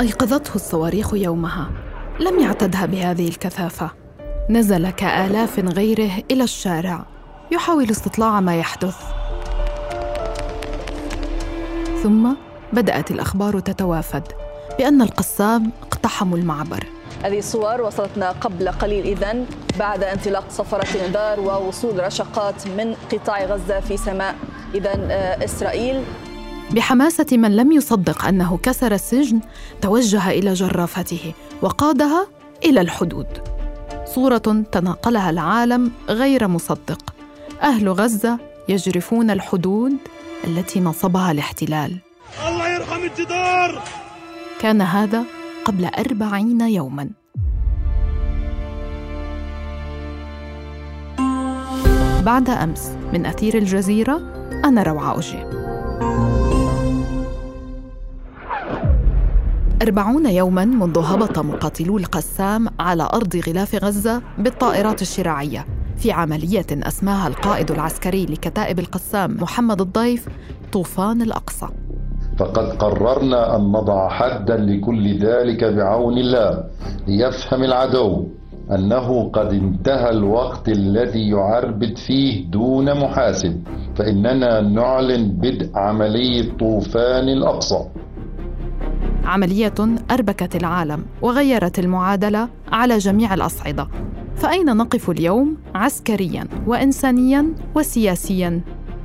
أيقظته الصواريخ يومها. لم يعتدها بهذه الكثافة. نزل كآلاف غيره إلى الشارع. يحاول استطلاع ما يحدث. ثم بدأت الأخبار تتوافد بأن القسام اقتحموا المعبر. هذه الصور وصلتنا قبل قليل إذن بعد انطلاق صفرة الإنذار ووصول رشقات من قطاع غزة في سماء. إذا آه، إسرائيل بحماسة من لم يصدق أنه كسر السجن توجه إلى جرافته وقادها إلى الحدود. صورة تناقلها العالم غير مصدق. أهل غزة يجرفون الحدود التي نصبها الاحتلال. الله يرحم الجدار! كان هذا قبل أربعين يوماً. بعد أمس من أثير الجزيرة أنا روعة أوجي أربعون يوماً منذ هبط مقاتلو القسام على أرض غلاف غزة بالطائرات الشراعية. في عملية أسماها القائد العسكري لكتائب القسام محمد الضيف طوفان الأقصى. فقد قررنا أن نضع حدا لكل ذلك بعون الله ليفهم العدو أنه قد انتهى الوقت الذي يعربد فيه دون محاسب فإننا نعلن بدء عملية طوفان الأقصى. عملية أربكت العالم وغيرت المعادلة على جميع الأصعدة. فأين نقف اليوم عسكريا وإنسانيا وسياسيا؟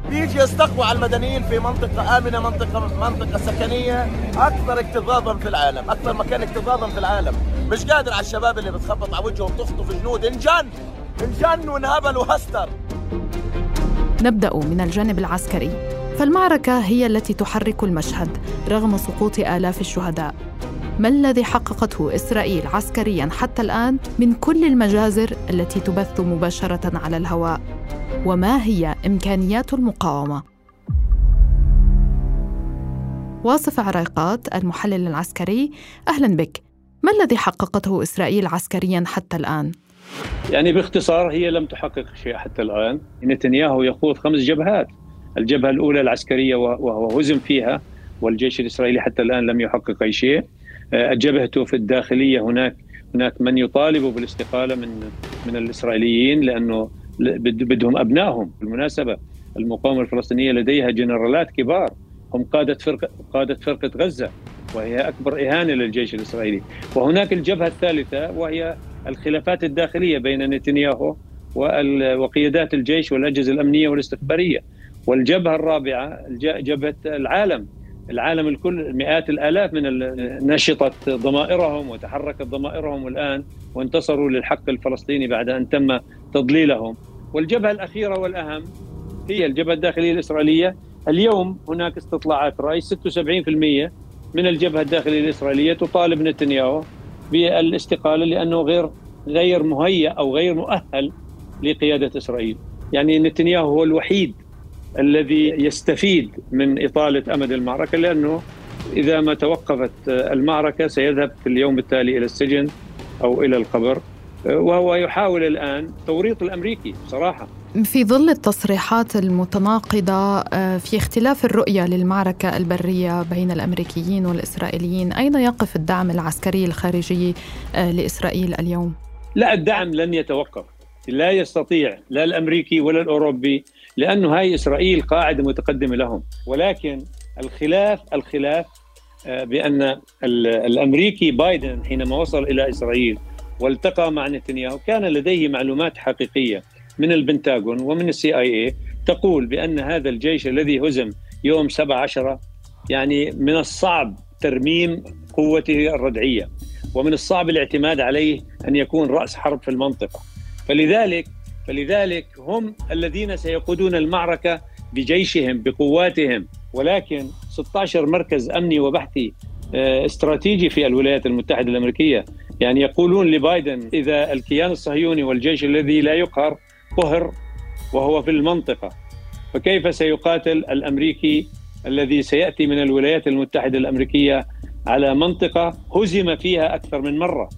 بيجي يستقوى على المدنيين في منطقة آمنة منطقة منطقة سكنية أكثر اكتظاظا في العالم أكثر مكان اكتظاظا في العالم؟ مش قادر على الشباب اللي بتخبط على وجههم تخطف جنود انجن! انجن وانهبل وهستر نبدأ من الجانب العسكري. فالمعركة هي التي تحرك المشهد رغم سقوط آلاف الشهداء. ما الذي حققته إسرائيل عسكريا حتى الآن من كل المجازر التي تبث مباشرة على الهواء؟ وما هي إمكانيات المقاومة؟ واصف عريقات المحلل العسكري أهلا بك. ما الذي حققته إسرائيل عسكريا حتى الآن؟ يعني باختصار هي لم تحقق شيء حتى الآن. نتنياهو يخوض خمس جبهات. الجبهة الأولى العسكرية وهو هزم فيها والجيش الإسرائيلي حتى الآن لم يحقق أي شيء. آه، جبهته في الداخلية هناك هناك من يطالب بالاستقالة من من الإسرائيليين لأنه بدهم أبنائهم. بالمناسبة المقاومة الفلسطينية لديها جنرالات كبار. هم قادة فرقة قادة فرقة غزة وهي أكبر إهانة للجيش الإسرائيلي. وهناك الجبهة الثالثة وهي الخلافات الداخلية بين نتنياهو وقيادات الجيش والأجهزة الأمنية والاستخبارية. والجبهة الرابعة جبهة العالم. العالم الكل مئات الآلاف من نشطت ضمائرهم وتحركت ضمائرهم الآن وانتصروا للحق الفلسطيني بعد أن تم تضليلهم. والجبهة الأخيرة والأهم هي الجبهة الداخلية الإسرائيلية. اليوم هناك استطلاعات رأي 76% من الجبهة الداخلية الإسرائيلية تطالب نتنياهو بالاستقالة لأنه غير غير مهيأ أو غير مؤهل لقيادة إسرائيل. يعني نتنياهو هو الوحيد الذي يستفيد من إطالة أمد المعركة لأنه إذا ما توقفت المعركة سيذهب في اليوم التالي إلى السجن أو إلى القبر. وهو يحاول الآن توريط الأمريكي صراحة في ظل التصريحات المتناقضة آه، في اختلاف الرؤية للمعركة البرية بين الأمريكيين والإسرائيليين أين يقف الدعم العسكري الخارجي آه، لإسرائيل اليوم؟ لا الدعم لن يتوقف. لا يستطيع لا الأمريكي ولا الأوروبي لأنه هاي إسرائيل قاعدة متقدمة لهم. ولكن الخلاف الخلاف آه، بأن الأمريكي بايدن حينما وصل إلى إسرائيل والتقى مع نتنياهو كان لديه معلومات حقيقية من البنتاغون ومن السي آي اي تقول بأن هذا الجيش الذي هزم يوم 17 يعني من الصعب ترميم قوته الردعية ومن الصعب الاعتماد عليه أن يكون رأس حرب في المنطقة. فلذلك فلذلك هم الذين سيقودون المعركة بجيشهم بقواتهم. ولكن 16 مركز أمني وبحثي آه، استراتيجي في الولايات المتحدة الأمريكية. يعني يقولون لبايدن إذا الكيان الصهيوني والجيش الذي لا يقهر قهر وهو في المنطقة. فكيف سيقاتل الأمريكي الذي سيأتي من الولايات المتحدة الأمريكية على منطقة هزم فيها أكثر من مرة؟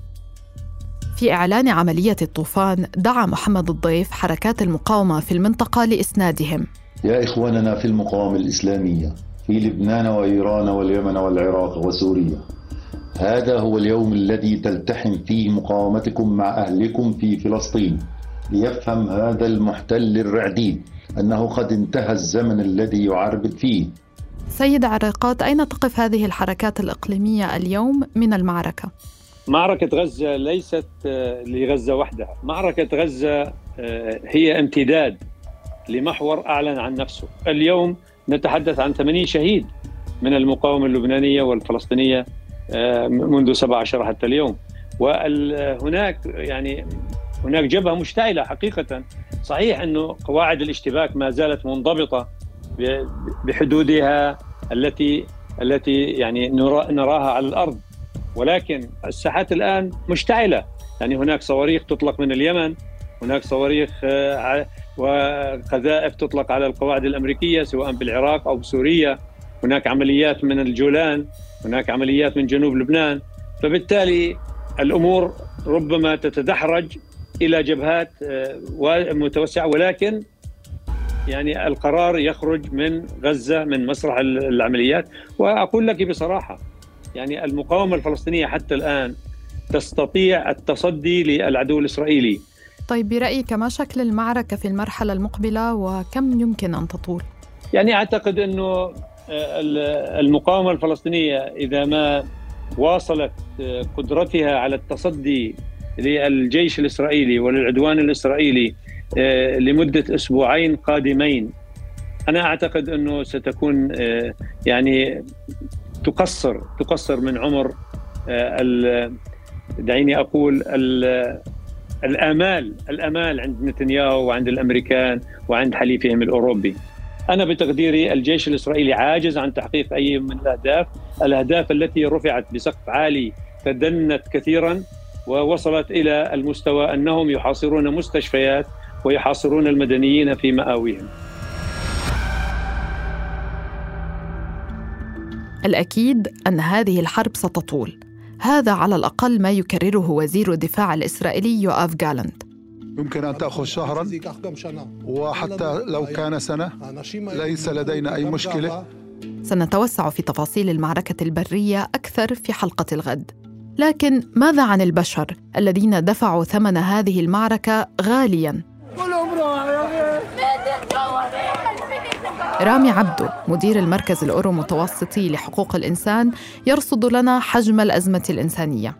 في إعلان عملية الطوفان دعا محمد الضيف حركات المقاومة في المنطقة لإسنادهم. يا إخواننا في المقاومة الإسلامية في لبنان وإيران واليمن والعراق وسوريا هذا هو اليوم الذي تلتحم فيه مقاومتكم مع أهلكم في فلسطين. ليفهم هذا المحتل الرعديد أنه قد انتهى الزمن الذي يعربد فيه. سيد عراقات أين تقف هذه الحركات الإقليمية اليوم من المعركة؟ معركة غزة ليست آه، لغزة وحدها. معركة غزة آه، هي امتداد لمحور أعلن عن نفسه. اليوم نتحدث عن 80 شهيد من المقاومة اللبنانية والفلسطينية آه، منذ 17 حتى اليوم. وهناك يعني هناك جبهة مشتعلة حقيقة. صحيح أنه قواعد الاشتباك ما زالت منضبطة بحدودها التي التي يعني نراها على الأرض. ولكن الساحات الآن مشتعلة. يعني هناك صواريخ تطلق من اليمن هناك صواريخ آه، وقذائف تطلق على القواعد الأمريكية سواء بالعراق أو بسوريا. هناك عمليات من الجولان هناك عمليات من جنوب لبنان. فبالتالي الأمور ربما تتدحرج إلى جبهات آه، متوسعة. ولكن يعني القرار يخرج من غزة من مسرح العمليات. وأقول لك بصراحة يعني المقاومة الفلسطينية حتى الآن تستطيع التصدي للعدو الإسرائيلي. طيب برأيك ما شكل المعركة في المرحلة المقبلة وكم يمكن أن تطول؟ يعني أعتقد انه آه، المقاومة الفلسطينية إذا ما واصلت آه، قدرتها على التصدي للجيش الإسرائيلي وللعدوان الإسرائيلي آه، لمدة أسبوعين قادمين أنا أعتقد أنه ستكون يعني تقصر تقصر من عمر آه، دعيني أقول الآمال الآمال عند نتنياهو وعند الأمريكان وعند حليفهم الأوروبي. أنا بتقديري الجيش الإسرائيلي عاجز عن تحقيق أي من الأهداف الأهداف التي رفعت بسقف عالي تدنت كثيرا ووصلت إلى المستوى أنهم يحاصرون مستشفيات ويحاصرون المدنيين في مآويهم. الأكيد أن هذه الحرب ستطول. هذا على الأقل ما يكرره وزير الدفاع الإسرائيلي يوآف جالنت يمكن أن تأخذ شهرا وحتى لو كان سنة ليس لدينا أي مشكلة. سنتوسع في تفاصيل المعركة البرية أكثر في حلقة الغد. لكن ماذا عن البشر الذين دفعوا ثمن هذه المعركة غالياً؟ رامي عبدو مدير المركز الأورو متوسطي لحقوق الإنسان يرصد لنا حجم الأزمة الإنسانية.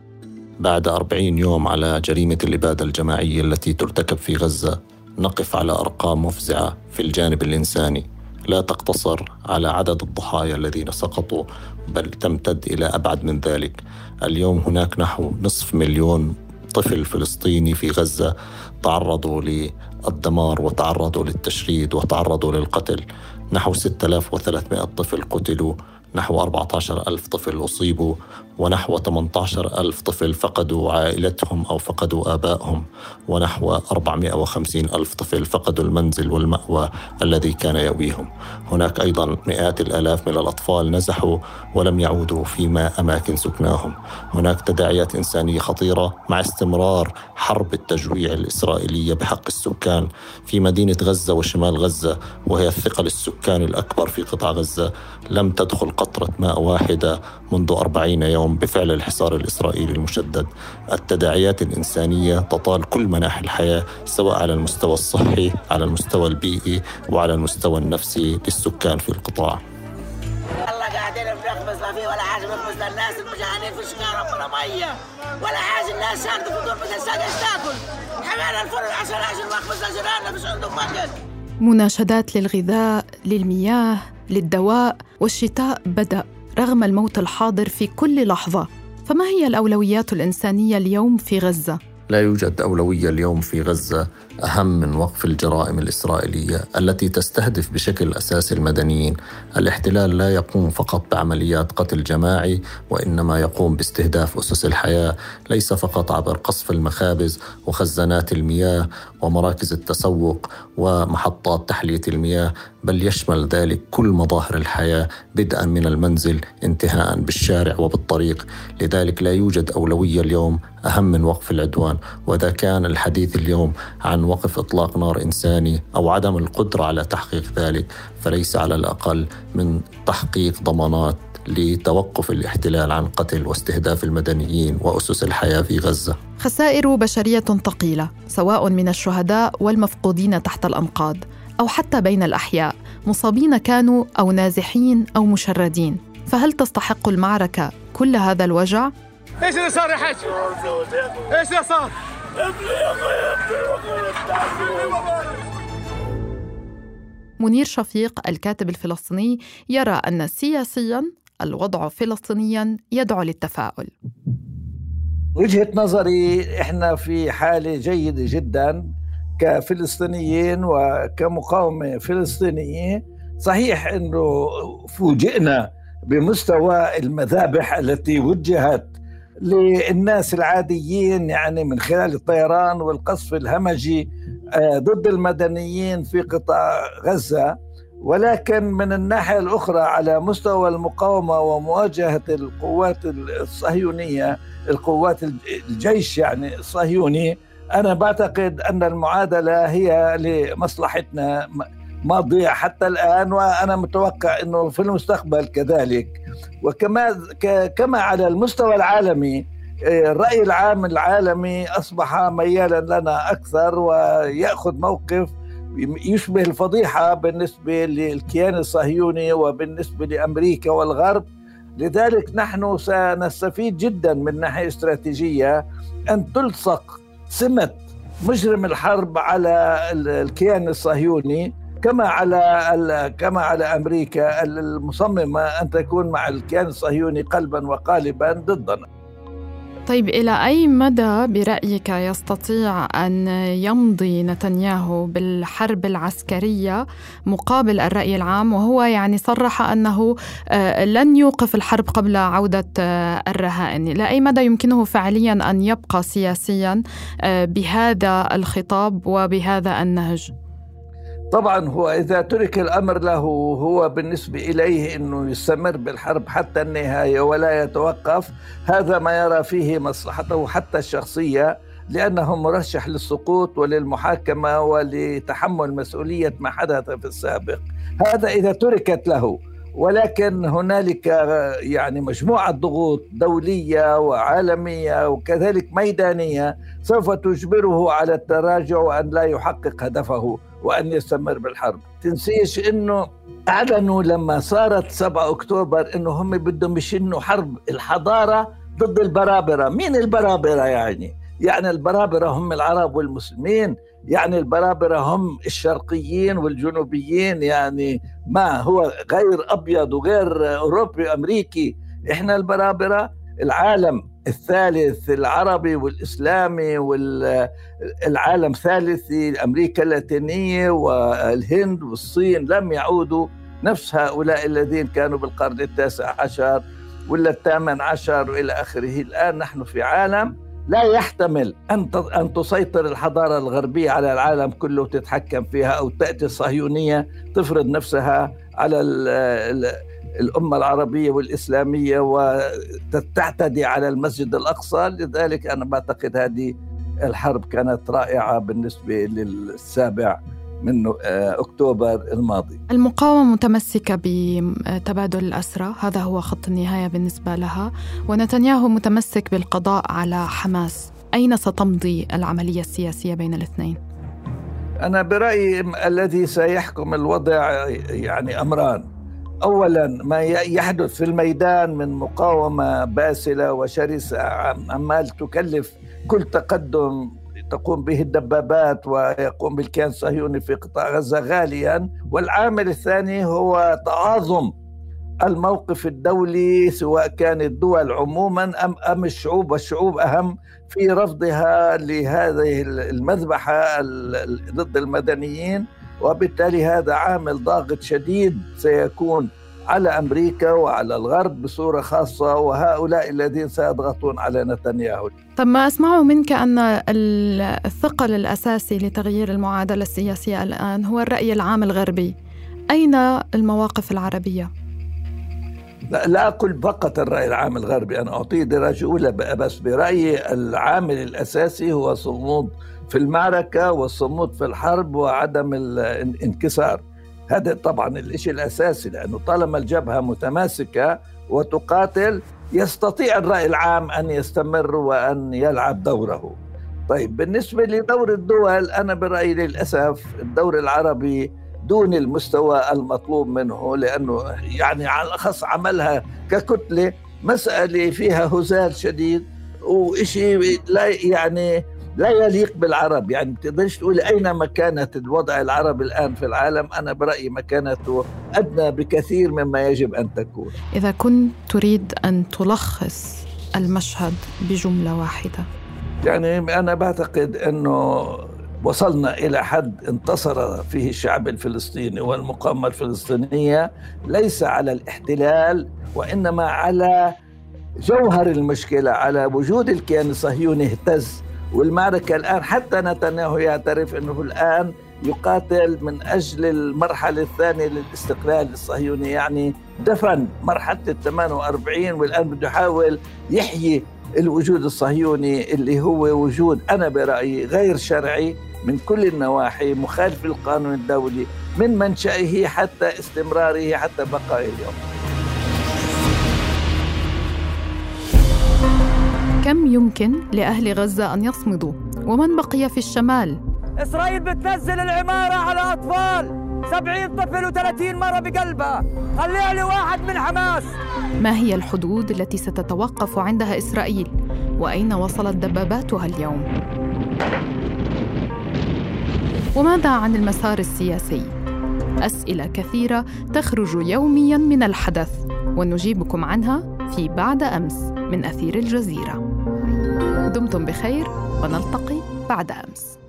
بعد أربعين يوم على جريمة الإبادة الجماعية التي ترتكب في غزة نقف على أرقام مفزعة في الجانب الإنساني. لا تقتصر على عدد الضحايا الذين سقطوا بل تمتد إلى أبعد من ذلك. اليوم هناك نحو نصف مليون طفل فلسطيني في غزة تعرضوا للدمار وتعرضوا للتشريد وتعرضوا للقتل. نحو 6300 طفل قتلوا نحو 14 ألف طفل أصيبوا. ونحو 18 ألف طفل فقدوا عائلتهم أو فقدوا آبائهم ونحو 450 ألف طفل فقدوا المنزل والمأوى الذي كان يويهم. هناك أيضا مئات الآلاف من الأطفال نزحوا ولم يعودوا فيما أماكن سكناهم. هناك تداعيات إنسانية خطيرة مع استمرار حرب التجويع الإسرائيلية بحق السكان في مدينة غزة وشمال غزة وهي الثقل السكاني الأكبر في قطاع غزة. لم تدخل قطرة ماء واحدة منذ أربعين يوم بفعل الحصار الإسرائيلي المشدد. التداعيات الإنسانية تطال كل مناحي الحياة سواء على المستوى الصحي على المستوى البيئي وعلى المستوى النفسي للسكان في القطاع. الله قاعدين بنخبز لا فيه ولا حاجة بنخبز للناس المجانين في ولا ميه ولا حاجة الناس شاردة في الدور بتنساق إيش تاكل؟ حمانا الفرن عشان عشان نخبز لجيراننا مش عندهم مكان. مناشدات للغذاء للمياه للدواء والشتاء بدأ. رغم الموت الحاضر في كل لحظة فما هي الأولويات الإنسانية اليوم في غزة؟ لا يوجد أولوية اليوم في غزة أهم من وقف الجرائم الإسرائيلية التي تستهدف بشكل أساسي المدنيين. الاحتلال لا يقوم فقط بعمليات قتل جماعي وإنما يقوم باستهداف أسس الحياة. ليس فقط عبر قصف المخابز وخزانات المياه ومراكز التسوق ومحطات تحلية المياه بل يشمل ذلك كل مظاهر الحياة بدءا من المنزل انتهاء بالشارع وبالطريق. لذلك لا يوجد أولوية اليوم أهم من وقف العدوان. وإذا كان الحديث اليوم عن وقف إطلاق نار إنساني أو عدم القدرة على تحقيق ذلك فليس على الأقل من تحقيق ضمانات لتوقف الاحتلال عن قتل واستهداف المدنيين وأسس الحياة في غزة خسائر بشرية ثقيلة سواء من الشهداء والمفقودين تحت الأنقاض أو حتى بين الأحياء مصابين كانوا أو نازحين أو مشردين فهل تستحق المعركة كل هذا الوجع؟ إيش اللي صار يا حاج؟ إيش اللي صار؟ منير شفيق الكاتب الفلسطيني يرى أن سياسيا الوضع فلسطينيا يدعو للتفاؤل. وجهة نظري إحنا في حالة جيدة جدا كفلسطينيين وكمقاومة فلسطينية. صحيح إنه فوجئنا بمستوى المذابح التي وجهت للناس العاديين يعني من خلال الطيران والقصف الهمجي آه، ضد المدنيين في قطاع غزة. ولكن من الناحية الأخرى على مستوى المقاومة ومواجهة القوات الصهيونية القوات الجيش يعني الصهيوني أنا بعتقد أن المعادلة هي لمصلحتنا. ما تضيع حتى الآن وأنا متوقع إنه في المستقبل كذلك. وكما كما على المستوى العالمي إيه، الرأي العام العالمي أصبح ميالا لنا أكثر ويأخذ موقف يشبه الفضيحة بالنسبة للكيان الصهيوني وبالنسبة لأمريكا والغرب. لذلك نحن سنستفيد جدا من ناحية استراتيجية أن تلصق سمة مجرم الحرب على الكيان الصهيوني. كما على كما على أمريكا المصممة أن تكون مع الكيان الصهيوني قلبا وقالبا ضدنا. طيب إلى أي مدى برأيك يستطيع أن يمضي نتنياهو بالحرب العسكرية مقابل الرأي العام وهو يعني صرح أنه آه، لن يوقف الحرب قبل عودة آه، الرهائن إلى أي مدى يمكنه فعليا أن يبقى سياسيا آه، بهذا الخطاب وبهذا النهج؟ طبعا هو إذا ترك الأمر له هو بالنسبة إليه أنه يستمر بالحرب حتى النهاية ولا يتوقف. هذا ما يرى فيه مصلحته حتى الشخصية لأنه مرشح للسقوط وللمحاكمة ولتحمل مسؤولية ما حدث في السابق. هذا إذا تركت له. ولكن هنالك يعني مجموعة ضغوط دولية وعالمية وكذلك ميدانية سوف تجبره على التراجع وأن لا يحقق هدفه وأن يستمر بالحرب. تنسيش أنه أعلنوا لما صارت 7 أكتوبر أنه هم بدهم يشنوا حرب الحضارة ضد البرابرة. مين البرابرة يعني؟ يعني البرابرة هم العرب والمسلمين. يعني البرابرة هم الشرقيين والجنوبيين يعني ما هو غير أبيض وغير أوروبي أمريكي إحنا البرابرة العالم الثالث العربي والإسلامي والعالم الثالثي أمريكا اللاتينية والهند والصين لم يعودوا نفس هؤلاء الذين كانوا بالقرن التاسع عشر ولا الثامن عشر وإلى آخره. الآن نحن في عالم لا يحتمل أن أن تسيطر الحضارة الغربية على العالم كله وتتحكم فيها أو تأتي الصهيونية تفرض نفسها على الأمة العربية والإسلامية وتعتدي على المسجد الأقصى. لذلك أنا بعتقد هذه الحرب كانت رائعة بالنسبة للسابع من آه، أكتوبر الماضي. المقاومة متمسكة بتبادل الأسرى هذا هو خط النهاية بالنسبة لها. ونتنياهو متمسك بالقضاء على حماس. أين ستمضي العملية السياسية بين الاثنين؟ أنا برأيي الذي سيحكم الوضع يعني أمران. اولا ما يحدث في الميدان من مقاومة باسلة وشرسه عمال تكلف كل تقدم تقوم به الدبابات ويقوم بالكيان الصهيوني في قطاع غزة غاليا. والعامل الثاني هو تعاظم الموقف الدولي سواء كان الدول عموما ام أم الشعوب والشعوب أهم في رفضها لهذه المذبحة ضد المدنيين. وبالتالي هذا عامل ضاغط شديد سيكون على أمريكا وعلى الغرب بصورة خاصة وهؤلاء الذين سيضغطون على نتنياهو. طب ما أسمعه منك أن الثقل الأساسي لتغيير المعادلة السياسية الآن هو الرأي العام الغربي. أين المواقف العربية؟ لا, لا أقول فقط الرأي العام الغربي أنا أعطيه درجة أولى بس برأيي العامل الأساسي هو صمود في المعركة والصمود في الحرب وعدم الانكسار هذا طبعا الشيء الأساسي لأنه طالما الجبهة متماسكة وتقاتل يستطيع الرأي العام أن يستمر وأن يلعب دوره. طيب بالنسبة لدور الدول أنا برأيي للأسف الدور العربي دون المستوى المطلوب منه لأنه يعني على الأخص عملها ككتلة مسألة فيها هزال شديد وإشي لا يعني لا يليق بالعرب. يعني بتقدرش تقول أين مكانة الوضع العربي الآن في العالم؟ أنا برأيي مكانته أدنى بكثير مما يجب أن تكون. إذا كنت تريد أن تلخص المشهد بجملة واحدة. يعني أنا بعتقد أنه وصلنا إلى حد انتصر فيه الشعب الفلسطيني والمقاومة الفلسطينية ليس على الاحتلال وإنما على جوهر المشكلة على وجود الكيان الصهيوني اهتز. والمعركة الآن حتى نتنياهو يعترف أنه الآن يقاتل من أجل المرحلة الثانية للاستقلال الصهيوني يعني دفن مرحلة ال 48 والآن بده يحاول يحيي الوجود الصهيوني اللي هو وجود أنا برأيي غير شرعي من كل النواحي مخالف للقانون الدولي من منشأه حتى استمراره حتى بقائه اليوم. كم يمكن لأهل غزة أن يصمدوا؟ ومن بقي في الشمال؟ إسرائيل بتنزل العمارة على أطفال سبعين طفل وثلاثين مرة بقلبها خليها لي واحد من حماس ما هي الحدود التي ستتوقف عندها إسرائيل؟ وأين وصلت دباباتها اليوم؟ وماذا عن المسار السياسي؟ أسئلة كثيرة تخرج يوميا من الحدث ونجيبكم عنها في بعد أمس من أثير الجزيرة دمتم بخير ونلتقي بعد أمس.